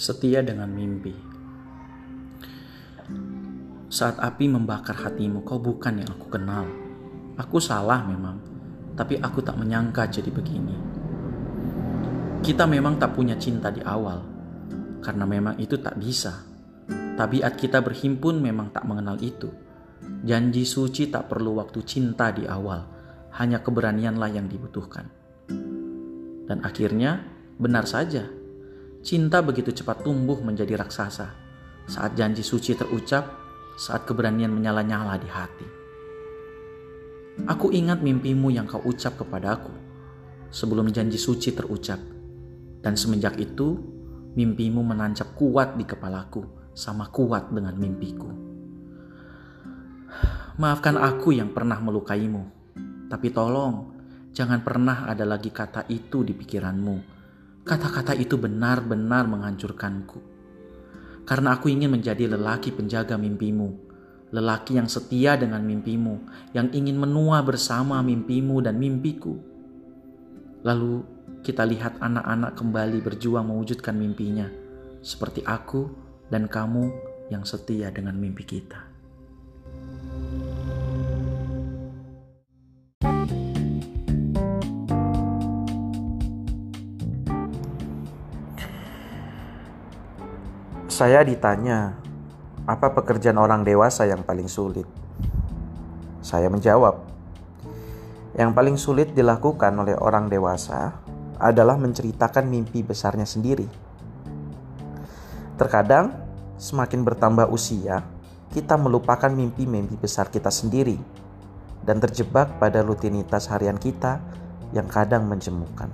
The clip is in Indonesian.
Setia dengan mimpi. Saat api membakar hatimu, kau bukan yang aku kenal. Aku salah memang, tapi aku tak menyangka jadi begini. Kita memang tak punya cinta di awal, karena memang itu tak bisa. Tabiat kita berhimpun memang tak mengenal itu. Janji suci tak perlu waktu cinta di awal, hanya keberanianlah yang dibutuhkan. Dan akhirnya, benar saja, cinta begitu cepat tumbuh menjadi raksasa. Saat janji suci terucap, saat keberanian menyala-nyala di hati. Aku ingat mimpimu yang kau ucap kepadaku sebelum janji suci terucap. Dan semenjak itu, mimpimu menancap kuat di kepalaku, sama kuat dengan mimpiku. Maafkan aku yang pernah melukaimu, tapi tolong jangan pernah ada lagi kata itu di pikiranmu. Kata-kata itu benar-benar menghancurkanku. Karena aku ingin menjadi lelaki penjaga mimpimu, lelaki yang setia dengan mimpimu, yang ingin menua bersama mimpimu dan mimpiku. Lalu kita lihat anak-anak kembali berjuang mewujudkan mimpinya, seperti aku dan kamu yang setia dengan mimpi kita. Saya ditanya, apa pekerjaan orang dewasa yang paling sulit? Saya menjawab, yang paling sulit dilakukan oleh orang dewasa adalah menceritakan mimpi besarnya sendiri. Terkadang, semakin bertambah usia, kita melupakan mimpi-mimpi besar kita sendiri dan terjebak pada rutinitas harian kita yang kadang menjemukan.